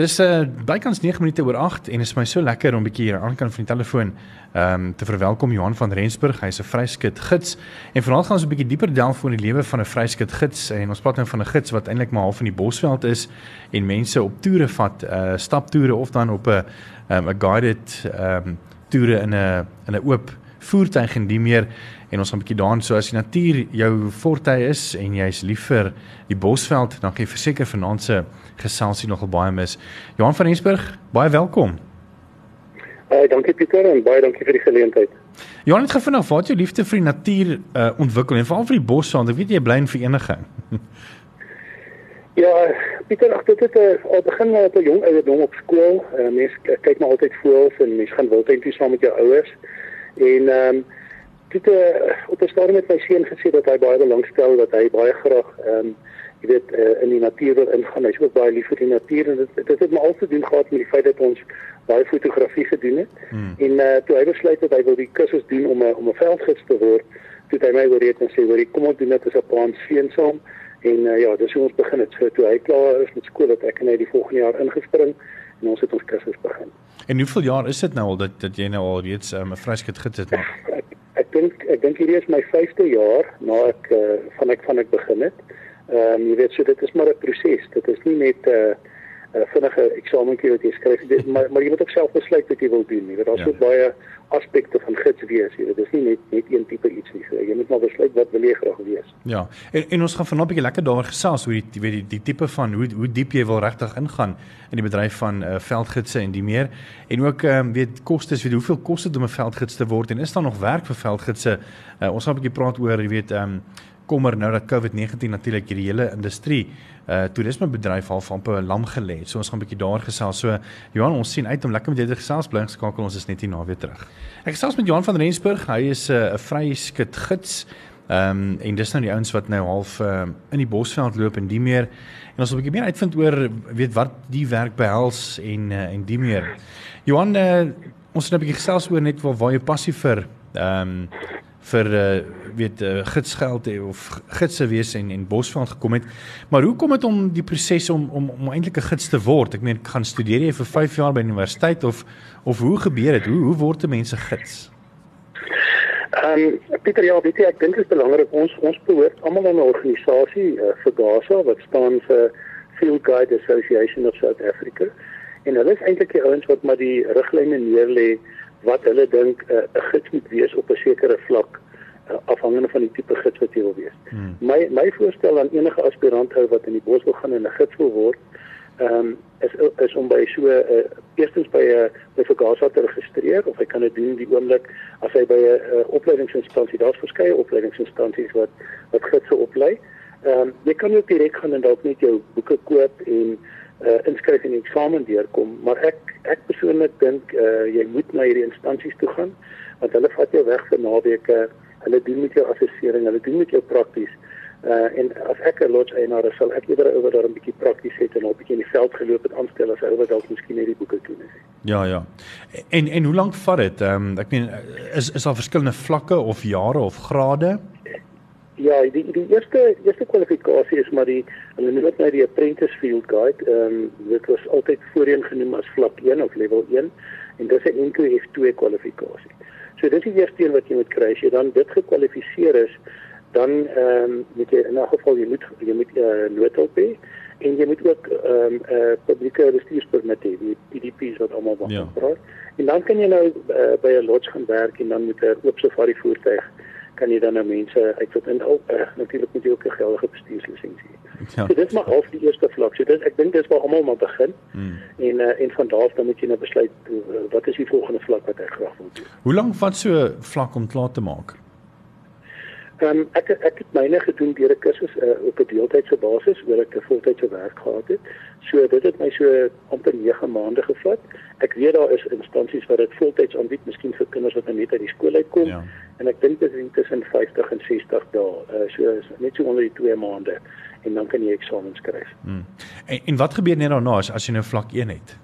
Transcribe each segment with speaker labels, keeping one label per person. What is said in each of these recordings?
Speaker 1: Dis uh bykans 9 minute oor 8 en is my so lekker om 'n bietjie hier aan kan van die telefoon ehm um, te verwelkom Johan van Rensburg. Hy's 'n vryskut gids. En vanaand gaan ons 'n bietjie dieper delf oor die lewe van 'n vryskut gids. En ons praat nou van 'n gids wat eintlik maar half in die Bosveld is en mense op toere vat, uh staptoere of dan op 'n um, 'n guided ehm um, toere in 'n in 'n oop voertuig en die meer. En ons gaan 'n bietjie daarin so as die natuur jou forte is en jy's lief vir die Bosveld, dan kan jy verseker vanaand se geselsie nogal baie mis. Johan van Rensburg, baie welkom.
Speaker 2: Baie uh, dankie Pieter en baie dankie vir die geleentheid.
Speaker 1: Johan het gevind of wat jou liefde vir die natuur uh, ontwikkel en veral vir die bos, want ek weet jy bly in vereniging.
Speaker 2: ja, Pieter, ag dit het uh, al begin met 'n jong ouderdom op skool. Uh, mens kyk maar altyd voels en mens gaan wildtuin toe saam met jou ouers. En ehm um, dit uh, op 'n stadium met my seun gesê dat hy baie belangstel dat hy baie graag ehm um, jy weet uh, in die natuur wil ingaan. Hy's ook baie lief vir die natuur en dit dit het maar al te doen gehad met die feit dat ons baie fotografie gedoen het. Hmm. En uh, toe hy besluit het hy wil die kursus doen om 'n om 'n veldgids te word, toe hy my oorreed en sê, "Hoerie, kom ons doen dit as 'n plan seën saam." En uh, ja, dis hoe ons begin het. So toe hy klaar is met skool, het ek en hy die volgende jaar ingespring en ons het ons kursus begin.
Speaker 1: En hoeveel jaar is dit nou al dat dat jy nou al reeds um, 'n um, vryskut gids het?
Speaker 2: Ek dink ek dink hierdie is my 5de jaar na ek uh, van ek van ek begin het. Ehm um, jy weet so dit is maar 'n proses. Dit is nie net 'n uh, uh, vinnige eksamentjie wat jy skryf, dit, maar maar jy moet ook self besluit wat jy wil doen. Jy weet daar's ja. so baie aspekte van gids wees. Jy weet dit is nie net net een tipe iets nie. So, jy moet maar besluit wat wil jy graag wees.
Speaker 1: Ja. En en ons gaan vanaand 'n bietjie lekker daaroor gesels hoe die weet die, die tipe van hoe hoe diep jy wil regtig ingaan in die bedryf van uh, veldgidse en die meer. En ook ehm um, weet kostes, weet hoeveel kos dit om 'n veldgids te word en is daar nog werk vir veldgidse? Uh, ons gaan 'n bietjie praat oor jy weet ehm um, kommer nou dat COVID-19 natuurlik hierdie hele industrie uh toerismebedryf half amper lam gelê het. So ons gaan 'n bietjie daar gesels. So Johan, ons sien uit om lekker met jou te gesels. Bly geskakel. Ons is net hier na weer terug. Ek gesels met Johan van Rensburg. Hy is 'n uh, vryskut gids. Ehm um, en dis nou die ouens wat nou half uh, in die Bosveld loop en die meer. En ons wil 'n bietjie meer uitvind oor weet wat die werk behels en uh, en die meer. Johan, uh, ons het 'n bietjie gesels oor net waar, waar jy passie vir ehm um, vir uh, weet uh, gidsgeld of gidse wees en en Bosveld gekom het. Maar hoe kom dit om die proses om om om eintlik 'n gids te word? Ek meen gaan studeer jy vir 5 jaar by die universiteit of of hoe gebeur dit? Hoe hoe word 'n mens 'n gids?
Speaker 2: Ehm um, Pieter ja, weet jy, ek dink dit is belangrik ons ons behoort almal aan 'n organisasie uh, vir GASA wat staan vir Field Guide Association of South Africa. En hulle is eintlik die ouens wat maar die riglyne neerlê wat hulle dink eh, 'n uh, gids moet wees op 'n sekere vlak uh, afhangende van die tipe gids wat jy wil wees. Hmm. My my voorstel aan enige aspirant hou wat in die bos wil gaan en 'n gids wil word, ehm um, is is om by so 'n uh, eerstens by 'n uh, by Vergasa te registreer of hy kan dit doen die oomblik as hy by 'n uh, opleidingsinstansie, daar's verskeie opleidingsinstansies wat wat gidse oplei. Ehm um, jy kan ook direk gaan en dalk net jou boeke koop en uh, inskryf in die eksamen deurkom, maar ek ek persoonlik dink uh, jy moet na hierdie instansies toe gaan want hulle vat jou weg vir naweke, hulle doen met jou assessering, hulle doen met jou prakties. Uh, en as ek 'n lodge eienaar is, sal ek eerder oor daar 'n bietjie prakties het en 'n bietjie in die veld geloop het aanstel as oor dalk miskien net die boeke doen is.
Speaker 1: Ja, ja. En en hoe lank vat dit? Ehm um, ek meen is is daar verskillende vlakke of jare of grade?
Speaker 2: Ja, die die eerste eerste kwalifikasie is maar die hulle noem dit nou die apprentice field guide. Ehm um, dit was altyd voorheen genoem as vlak 1 of level 1 en dis 'n NQF2 kwalifikasie. So dis die eerste een wat jy moet kry. As jy dan dit gekwalifiseer is, dan ehm um, moet jy in 'n geval jy moet jy moet 'n uh, noodhulp hê en jy moet ook ehm um, 'n uh, publieke bestuurspermit hê, die PDP's wat almal van ja. praat. En dan kan jy nou uh, by 'n lodge gaan werk en dan moet 'n oop safari voertuig kan jy dan nou mense uitsit in al uh, natuurlik moet jy ook 'n geldige bestuurslisensie hê. Ja. So dit maar half die eerste vlak. So dit ek dink dis waar almal maar begin. Hmm. En uh, en van daar af dan moet jy nou besluit uh, wat is die volgende vlak wat ek graag wil doen.
Speaker 1: Hoe lank vat so 'n vlak om klaar te maak?
Speaker 2: Um, ek ek het myne gedoen deur 'n kursus uh, op 'n deeltydse basis oor ek 'n voltydse werk gehad het. So dit het my so amper 9 maande gevat. Ek weet daar is instansies wat dit voltyds aanbied, miskien vir kinders wat net uit die skool uitkom. Ja. En ek dink dit is tussen 50 en 60 dae. Uh, so is net so onder die 2 maande en dan kan jy eksamen skryf. Hmm.
Speaker 1: En en wat gebeur net daarna as, as jy nou vlak 1 het?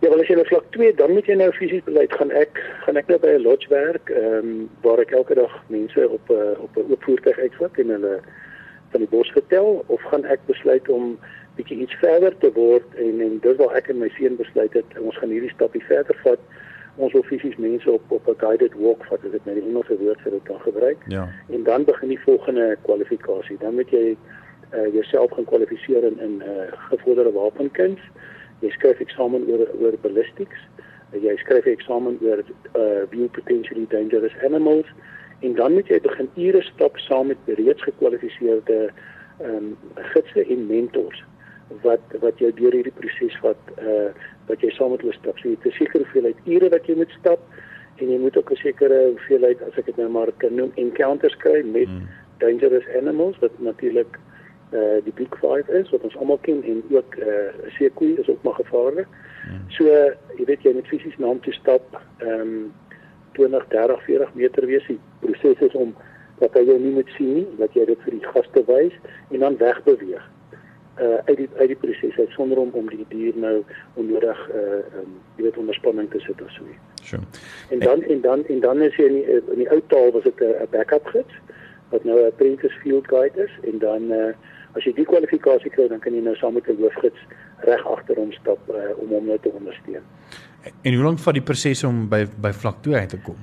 Speaker 2: Ja, wel as jy nou vlak 2, dan moet jy nou fisies beleid gaan ek gaan ek nou by 'n lodge werk, ehm um, waar ek elke dag mense op 'n uh, op 'n oop voertuig uitvat en hulle van die bos vertel of gaan ek besluit om bietjie iets verder te word en en dis waar ek en my seun besluit het ons gaan hierdie stapie verder vat. Ons wil fisies mense op op 'n guided walk vat as ek nou die Engelse woord vir dit kan gebruik.
Speaker 1: Ja.
Speaker 2: En dan begin die volgende kwalifikasie. Dan moet jy uh jouself gaan kwalifiseer in in uh gevorderde wapenkuns. Jy skryf eksamen oor oor ballistics. Jy skryf eksamen oor uh view potentially dangerous animals en dan moet jy begin ure stap saam met reeds gekwalifiseerde ehm um, gidse en mentors wat wat jou deur hierdie proses wat uh wat jy saam met hulle stap. So jy het 'n sekere hoeveelheid ure wat jy moet stap en jy moet ook 'n sekere hoeveelheid as ek dit nou maar kan noem encounters kry met hmm. dangerous animals wat natuurlik uh die big 5 is wat ons almal ken en ook uh 'n seekoei is ook maar gevaarlik. Hmm. So uh, jy weet jy moet fisies na hom toe stap ehm um, 20, 30, 40 meter wees. Die proses is om dat hy jou nie moet sien nie, dat jy dit vir die gaste wys en dan wegbeweeg uh uit die uit die proses uit sonder om om die dier nou onnodig uh um, jy weet onder spanning te sit of so iets.
Speaker 1: Sure.
Speaker 2: En dan en dan en dan is jy in die, in die ou taal was dit 'n backup gids wat nou 'n apprentice field guide is en dan uh as jy die kwalifikasie kry dan kan jy nou saam met 'n hoofgids reg agter hom stap uh, om hom nou te ondersteun.
Speaker 1: En hoe lank vat die proses om by by vlak 2 uit te kom?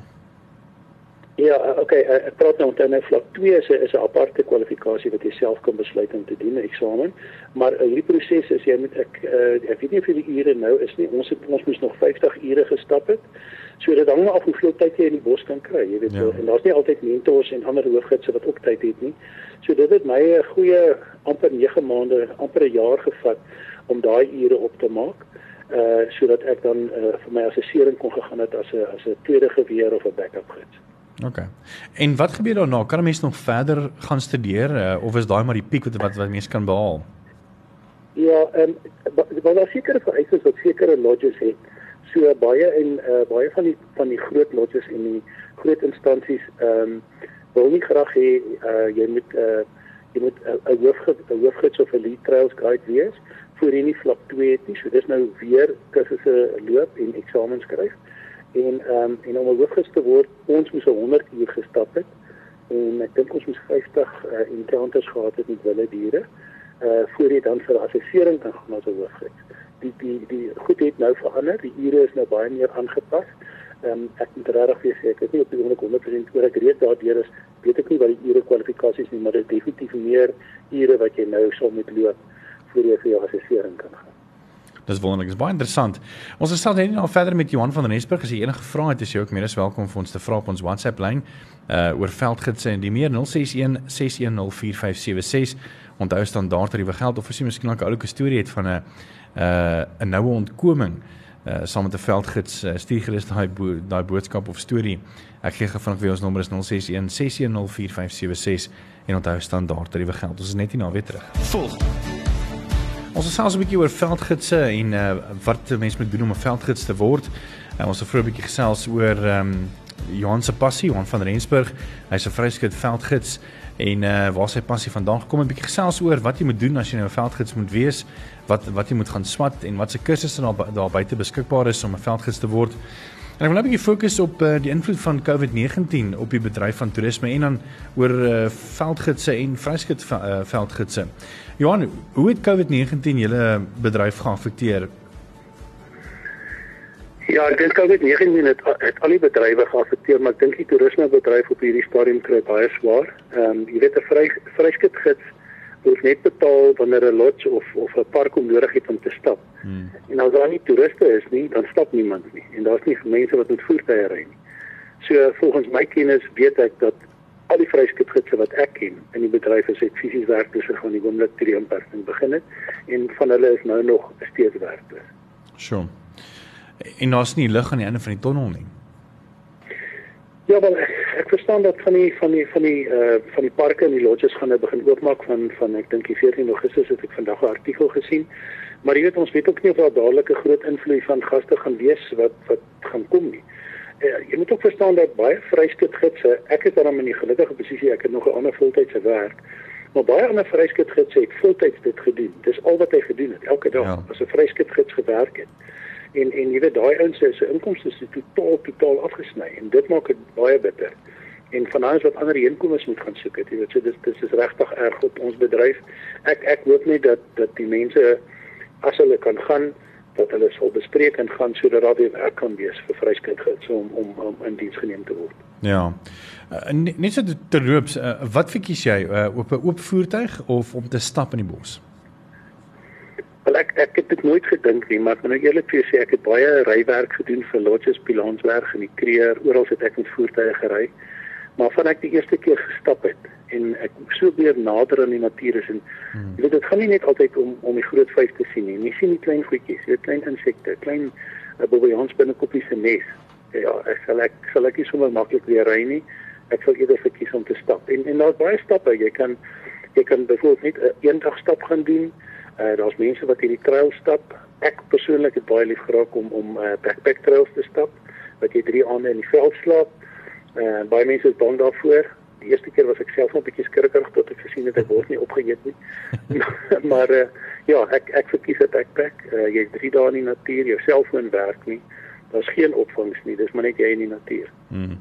Speaker 2: Ja, eh, okay, eh, ek praat nou dan nou vlak 2 is 'n is 'n aparte kwalifikasie wat jy self kan besluit om te doen, 'n eksamen. Maar uh, hierdie proses is jy moet ek uh, ek weet nie of die ure nou is nie. Ons het ons moes nog 50 ure gestap het. So dit hang af hoeveel tyd jy in die bos kan kry, jy weet ja. En daar's nie altyd mentors en ander hooggidse wat ook tyd het nie. So dit het my 'n goeie amper 9 maande, amper 'n jaar gevat om daai ure op te maak uh sodat ek dan uh, vir my assessering kon gegaan het as 'n as 'n tweede geweer of 'n backup gids.
Speaker 1: OK. En wat gebeur daarna? Kan 'n mens nog verder gaan studeer uh, of is daai maar die piek wat wat, wat mens kan behaal?
Speaker 2: Ja, ehm um, daar sekere vereistes wat sekere lodges het. So baie en uh, baie van die van die groot lodges en die groot instansies ehm um, wil nie graag hê uh, jy moet uh, jy moet 'n uh, hoofgids 'n hoofgids of 'n lead trails guide wees jy nie vlak 2 het nie. So dis nou weer kursusse loop en eksamens skryf en ehm um, en om 'n hoofgids te word, ons moes 100 uur gestap het en ek dink ons moes 50 uh, encounters gehad het met wilde diere uh voor jy dan vir assessering kan gaan as 'n hoofgids. Die die die goed het nou verander, die ure is nou baie meer aangepas. Ehm um, ek moet regtig vir sê ek is nie op die 100% oor ek reeds daardeur is, weet ek nie wat die ure kwalifikasies nie, maar dit is definitief meer ure wat jy nou sal moet loop voor jy vir jou assessering kan gaan.
Speaker 1: Dis wonderlik, is baie interessant. Ons gesels net nou verder met Johan van der Nesburg. As jy enige vrae het, is jy ook meer as welkom vir ons te vra op ons WhatsApp lyn uh oor veldgidse en die meer 061 6104576. Onthou standaard tariewe geld of as jy miskien 'n oulike storie het van 'n uh 'n noue ontkoming uh saam met 'n veldgids, uh, stuur gerus daai bo daai boodskap of storie. Ek gee gou vinnig weer ons nommer is 061 6104576 en onthou standaard tariewe geld. Ons is net hier na weer terug. Volg Ons het selfs 'n bietjie oor veldgidse en uh, wat mense moet doen om 'n veldgids te word. Uh, ons het vroeër 'n bietjie gesels oor ehm um, Johan se passie, Johan van Rensburg. Hy's 'n vryskut veldgids en uh waar sy passie vandaan gekom het, 'n bietjie gesels oor wat jy moet doen as jy nou 'n veldgids moet wees, wat wat jy moet gaan swat en wat se kursusse daar daar buite beskikbaar is om 'n veldgids te word. En ek wil 'n bietjie fokus op uh, die invloed van COVID-19 op die bedryf van toerisme en dan oor uh, veldgidse en vryskut uh, veldgidse. Johan, hoe het COVID-19 julle bedryf geaffekteer?
Speaker 2: Ja, ek dink COVID-19 het, het al die bedrywe geaffekteer, maar ek dink die toerismebedryf op hierdie stadium kry baie swaar. Ehm um, jy weet 'n vry vryskutgids word net betaal wanneer 'n lodge of of 'n park om nodig het om te stap. Hmm. En as daar nie toeriste is nie, dan stap niemand nie. En daar's nie mense wat met voertuie ry nie. So volgens my kennis weet ek dat al die vryskutgidse wat ek ken in die bedryf is het fisies werkloos gegaan die oomblik toe die inperking begin het en van hulle is nou nog steeds werkloos.
Speaker 1: Sjoe. En daar's nie lig aan die einde van die tonnel nie.
Speaker 2: Ja, wel ek, ek verstaan dat van die van die van die uh van die parke en die lodges gaan nou begin oopmaak van van ek dink die 14 Augustus het ek vandag 'n artikel gesien. Maar jy weet ons weet ook nie of daar dadelik 'n groot invloed van gaste gaan wees wat wat gaan kom nie uh, jy moet ook verstaan dat baie vryskutgidse, ek is dan in die gelukkige posisie ek het nog 'n ander voltydse werk. Maar baie ander vryskutgidse het voltyds dit gedoen. Dis al wat hy gedoen het elke dag ja. as 'n vryskutgids gewerk het. En en jy weet daai ouens se inkomste is totaal totaal afgesny en dit maak dit baie bitter. en vanaand wat ander inkomens moet gaan soek het jy weet so dis dis is regtig erg op ons bedryf ek ek hoop net dat dat die mense as hulle kan gaan dat hulle sal bespreek en gaan sodat daar weer werk kan wees vir vryskutgids om om om in diens geneem te word.
Speaker 1: Ja. Uh, net so terloops, uh, wat verkies jy uh, op 'n oop voertuig of om te stap in die bos?
Speaker 2: Ek ek het dit nooit gedink nie, maar ek moet nou eerlik vir jou sê ek het baie rywerk gedoen vir Lodges Pilansberg en die Kreer, oral het ek met voertuie gery. Maar van ek die eerste keer gestap het en ek so weer nader aan die natuur is en hmm. jy weet dit gaan nie net altyd om om die groot vyf te sien nie. Jy sien die klein goedjies, jy klein insekte, klein uh, bobbejons binne koppies se nes. Ja, ek sal ek sal ek nie sommer maklik weer ry nie. Ek sal eerder verkies om te stap. En en daar's baie stappe. Jy kan jy kan byvoorbeeld net 'n uh, eendag stap gaan doen. Uh, daar's mense wat hierdie trail stap. Ek persoonlik het baie lief geraak om om uh, backpack trails te stap. Wat jy 3 aande in die veld slaap. Uh, baie mense is bang daarvoor die eerste keer was ek self nog 'n bietjie skrikkerig tot ek gesien het ek word nie opgeëet nie. maar uh, ja, ek ek verkies 'n backpack. Uh, jy 3 dae in die natuur, jou selfoon werk nie. Daar's geen opvangs nie. Dis maar net jy in die natuur. Hmm.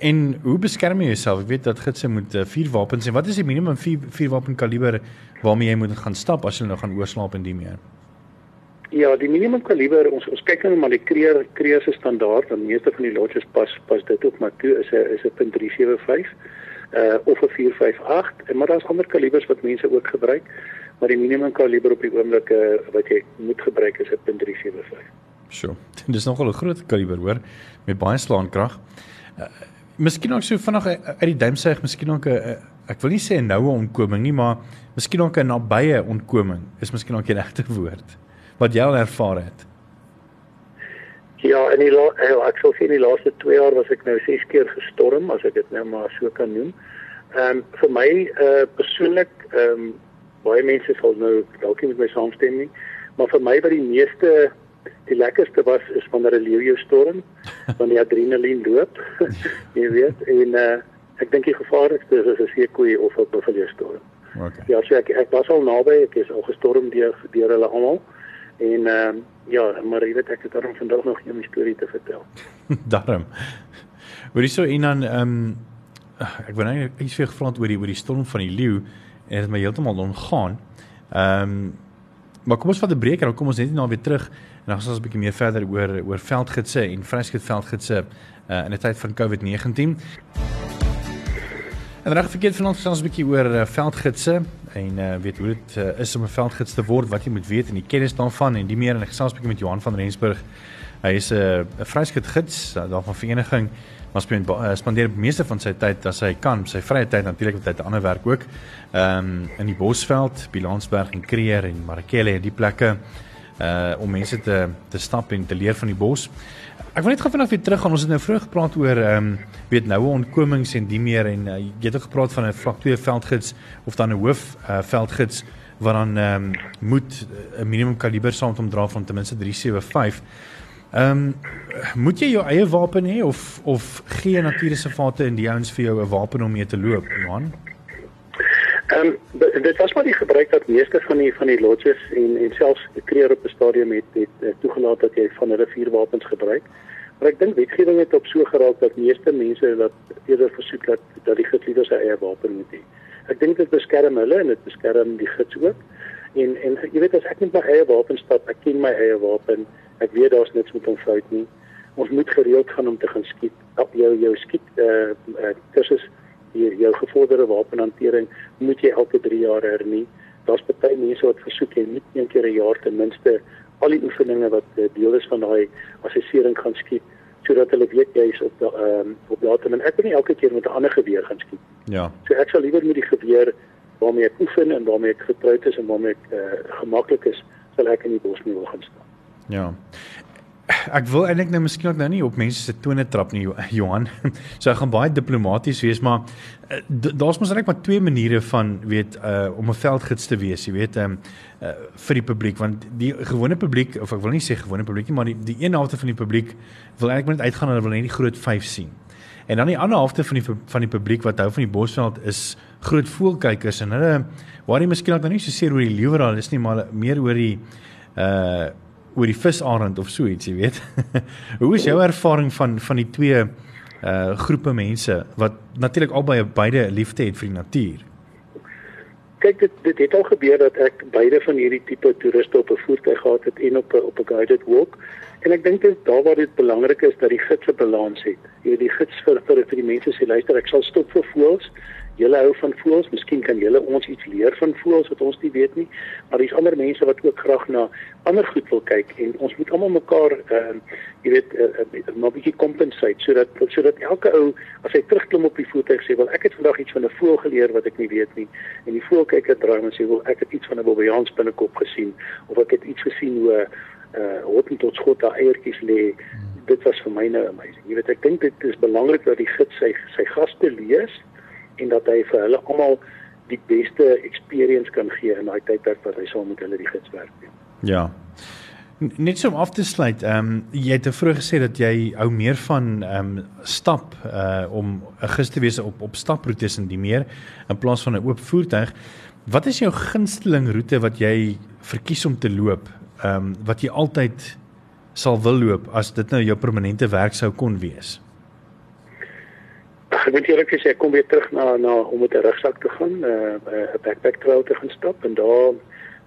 Speaker 1: En hoe beskerm jy jouself? Ek weet dat gidse moet uh, vier wapens hê. Wat is die minimum vier vier wapen kaliber waarmee jy moet gaan stap as jy nou gaan oorslaap in die meer?
Speaker 2: Ja, die minimum kaliber ons ons kyk nou maar die kreer kreer se standaard, dan meeste van die lodges pas pas dit ook maar toe is 'n is 'n .375 uh of 'n 458 en maar daar's ander kalibers wat mense ook gebruik, maar die minimum kaliber op die oomblik uh, wat jy moet gebruik is 'n .375.
Speaker 1: Sjoe, dis nogal 'n groot kaliber hoor met baie slaankrag. Uh, miskien ook so vinnig uit die duimsuig, miskien ook 'n uh, ek wil nie sê 'n noue ontkoming nie, maar miskien ook 'n nabye ontkoming is miskien ook 'n regte woord wat jy al ervaar het?
Speaker 2: Ja, in die eh, ek sou sê in die laaste 2 jaar was ek nou 6 keer gestorm, as ek dit nou maar so kan noem. Ehm um, vir my uh persoonlik ehm um, baie mense sal nou dalk nie met my saamstem nie, maar vir my wat die meeste die lekkerste was is wanneer 'n leeu jou storm, wanneer die adrenalien loop. jy weet, en uh ek dink die gevaarlikste is 'n seekoei of 'n buffalo storm. Okay. Ja, so ek ek was al naby, ek is al gestorm deur deur hulle almal. En ehm uh, ja, maar jy weet ek het daarom vandag nog 'n storie te vertel.
Speaker 1: daarom. Hoor jy so en dan ehm um, ek wou net iets vir gevra oor die oor die storm van die leeu en dit my heeltemal ongaan. Ehm um, maar kom ons vat 'n breek en dan kom ons net nou weer terug en dan gaan ons 'n bietjie meer verder oor oor veldgidse en vryskut veldgidse uh, in 'n tyd van COVID-19. En reg verkeerd vanaand gesels 'n bietjie oor uh, veldgidse en uh, weet hoe dit uh, is om 'n veldgids te word, wat jy moet weet en die kennis daarvan en die meer en ek gesels 'n bietjie met Johan van Rensburg. Hy is 'n uh, vryskutgids uh, daarvan vereniging spend, uh, spandeer die meeste van sy tyd as hy kan, sy vrye tyd natuurlik met tyd ander werk ook. Ehm um, in die Bosveld, Bilansberg en Creer en Marakele en die plekke uh om mense te te stap en te leer van die bos. Ek wil net gou vinnig weer terug gaan. Ons het nou vroeg gepraat oor ehm um, weet noue ontkomings en die meer en uh, jy het ook gepraat van 'n vlak 2 veldgids of dan 'n hoof uh, veldgids wat dan ehm um, moet uh, 'n minimum kaliber saam om dra van ten minste 375. Ehm um, moet jy jou eie wapen hê of of gee natuurreservate in die ouens vir jou 'n wapen om mee te loop, Johan?
Speaker 2: Ehm um, dit was maar die gebruik dat meeste van die van die lodges en en selfs kreer op 'n stadium het het, het toegelaat dat jy van hulle vuur wapens gebruik. Maar ek dink wetgewing het op so geraak dat meeste mense dat eerder versoek dat dat die gids liewer sy eie wapen moet hê. Ek dink dit beskerm hulle en dit beskerm die gids ook. En en jy weet as ek net my eie wapen stap, ek ken my eie wapen, ek weet daar's niks met hom fout nie. Ons moet gereeld gaan om te gaan skiet. Op jou jou skiet eh uh, uh, kursus hier jou gevorderde wapenhantering moet jy elke 3 jaar hernie. Daar's baie mense wat versoek jy moet een keer 'n jaar ten minste al die oefeninge wat uh, deel is van daai assessering gaan skiet sodat hulle weet jy is op ehm um, op datum en ek wil nie elke keer met 'n ander geweer gaan skiet.
Speaker 1: Ja.
Speaker 2: So ek sal liewer met die geweer waarmee ek oefen en waarmee ek vertroud is en waarmee ek uh, gemaklik is, sal ek in die bos nie wil gaan staan.
Speaker 1: Ja. Ek wil eintlik nou miskien ook nou nie op mense se tone trap nie Johan. So ek gaan baie diplomaties wees maar uh, daar's mos net maar twee maniere van weet uh, om 'n veldgids te wees, jy weet, um, uh, vir die publiek want die gewone publiek of ek wil nie sê gewone publiek nie, maar die die een helfte van die publiek wil eintlik net uitgaan en hulle wil net die groot 5 sien. En dan die ander helfte van die van die publiek wat hou van die bosveld is groot voelkykers en hulle waar jy miskien dan nie so seer oor die leeuweraal is nie, maar meer oor die uh oor die visarend of so iets, jy weet. Hoe is jou ervaring van van die twee uh groepe mense wat natuurlik albei beide liefde het vir die natuur.
Speaker 2: Kyk dit dit het al gebeur dat ek beide van hierdie tipe toeriste op 'n voertuig gehad het en op 'n op 'n guided walk. En ek dink dit daar waar dit belangrik is dat die gids 'n balans het. Jy weet die gids vir vir vir die mense sê luister ek sal stop vir voels Julle hou van voëls, miskien kan julle ons iets leer van voëls wat ons nie weet nie. Maar daar's ander mense wat ook graag na ander goed wil kyk en ons moet almal mekaar ehm uh, jy weet uh, uh, 'n bietjie compensate sodat sodat elke ou as hy terugklim op die voertuig sê, "Wel, ek het vandag iets van 'n voël geleer wat ek nie weet nie." En die voël kyk het draai en sê, "Wel, ek het iets van 'n bobbejaan binnekop gesien of ek het iets gesien hoe uh eh, hoekom tot skot daar eiertjies lê." Dit was vir my nou amazing. Jy weet, ek dink dit is belangrik dat die gids sy sy gaste lees en dat hy vir hulle almal die beste experience kan gee in daai tydperk wat hy saam met hulle die gids werk.
Speaker 1: Ja. Net so om af te sluit, ehm um, jy het vroeg gesê dat jy hou meer van ehm um, stap uh om 'n gids te wees op op staproetes en die meer in plaas van 'n oop voertuig. Wat is jou gunsteling roete wat jy verkies om te loop? Ehm um, wat jy altyd sal wil loop as dit nou jou permanente werk sou kon wees?
Speaker 2: Ek moet eerlik sê ek kom weer terug na na om met 'n rugsak te gaan, 'n uh, 'n backpack trail te gaan stap en daar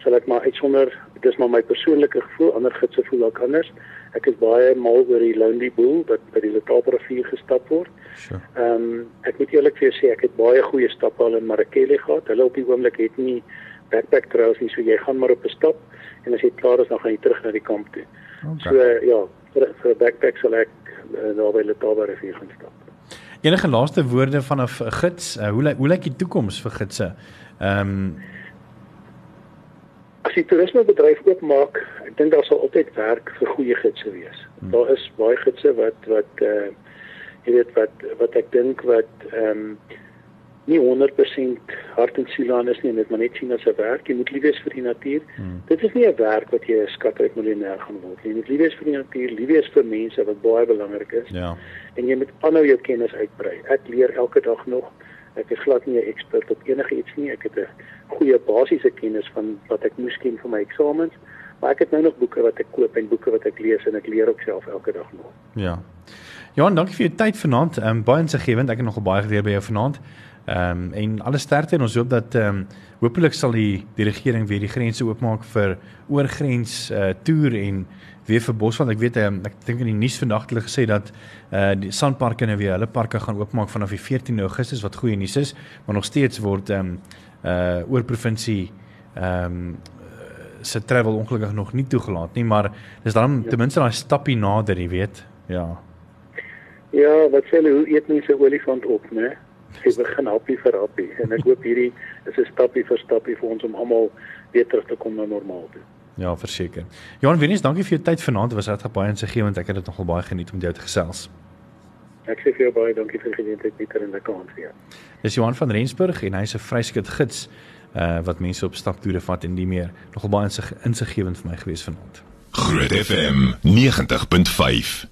Speaker 2: sal ek maar uitsonder, dit is maar my persoonlike gevoel, ander gidse voel ook anders. Ek is baie mal oor die Lonely Bull wat by die Letaba rivier gestap word. Sure. Ehm um, ek moet eerlik vir jou sê ek het baie goeie stappe al in Marakele gehad. Hulle op die oomblik het nie backpack trails nie, so jy gaan maar op 'n stap en as jy klaar is dan gaan jy terug na die kamp toe. Okay. So uh, ja, vir vir 'n backpack sal ek uh, daar by Letaba rivier gaan stap.
Speaker 1: Enige laaste woorde van 'n gids? Uh, hoe hoe lyk die toekoms vir gidse? Ehm um,
Speaker 2: As die toerismebedryf oopmaak, ek dink daar sal altyd werk vir goeie gidse wees. Hmm. Daar is baie gidse wat wat uh jy weet wat wat ek dink wat ehm um, nie 100% hart en siel aan is nie, net maar net sien as 'n werk. Jy moet lief wees vir die natuur. Hmm. Dit is nie 'n werk wat jy 'n skatryk miljonair gaan word nie. Jy moet lief wees vir die natuur, lief wees vir mense wat baie belangrik is. Ja. En jy moet aanhou jou kennis uitbrei. Ek leer elke dag nog. Ek is glad nie 'n ekspert op enige iets nie. Ek het 'n goeie basiese kennis van wat ek moes ken vir my eksamens. Maar ek het nou nog boeke wat ek koop en boeke wat ek lees en ek leer ook self elke dag nog.
Speaker 1: Ja. Johan, dankie vir jou tyd vanaand. Ehm um, baie insiggewend. Ek het nogal baie geleer by jou vanaand. Ehm um, en alle sterkte en ons hoop dat ehm um, hopelik sal die die regering weer die grense oopmaak vir oorgrens uh, toer en weer vir Bosveld. Ek weet um, ek dink in die nuus vandag het hulle gesê dat uh, die sandparke nou weer hulle parke gaan oopmaak vanaf die 14 Augustus wat goeie nuus is, maar nog steeds word ehm um, uh oor provinsie ehm um, se travel ongelukkig nog nie toegelaat nie, maar dis dan ja. ten minste daai stappie nader, jy weet. Ja.
Speaker 2: Ja, wat sê hulle, hoe eet mense olifant op, né? Sy begin happie vir happie en ek hoop hierdie is 'n stappie vir stappie vir ons om almal weer terug te kom na normaal toe.
Speaker 1: Ja, verseker. Johan Venus, dankie vir jou tyd vanaand. Dit was regtig baie insiggewend. Ek het dit nogal baie geniet om jou te gesels.
Speaker 2: Ek sê vir jou baie dankie vir die geleentheid hier in die kant weer.
Speaker 1: Dis Johan van Rensburg en hy's 'n vryskut gids uh wat mense op staptoere vat en die meer. Nogal baie insiggewend vir my gewees vanaand. Groot FM 90.5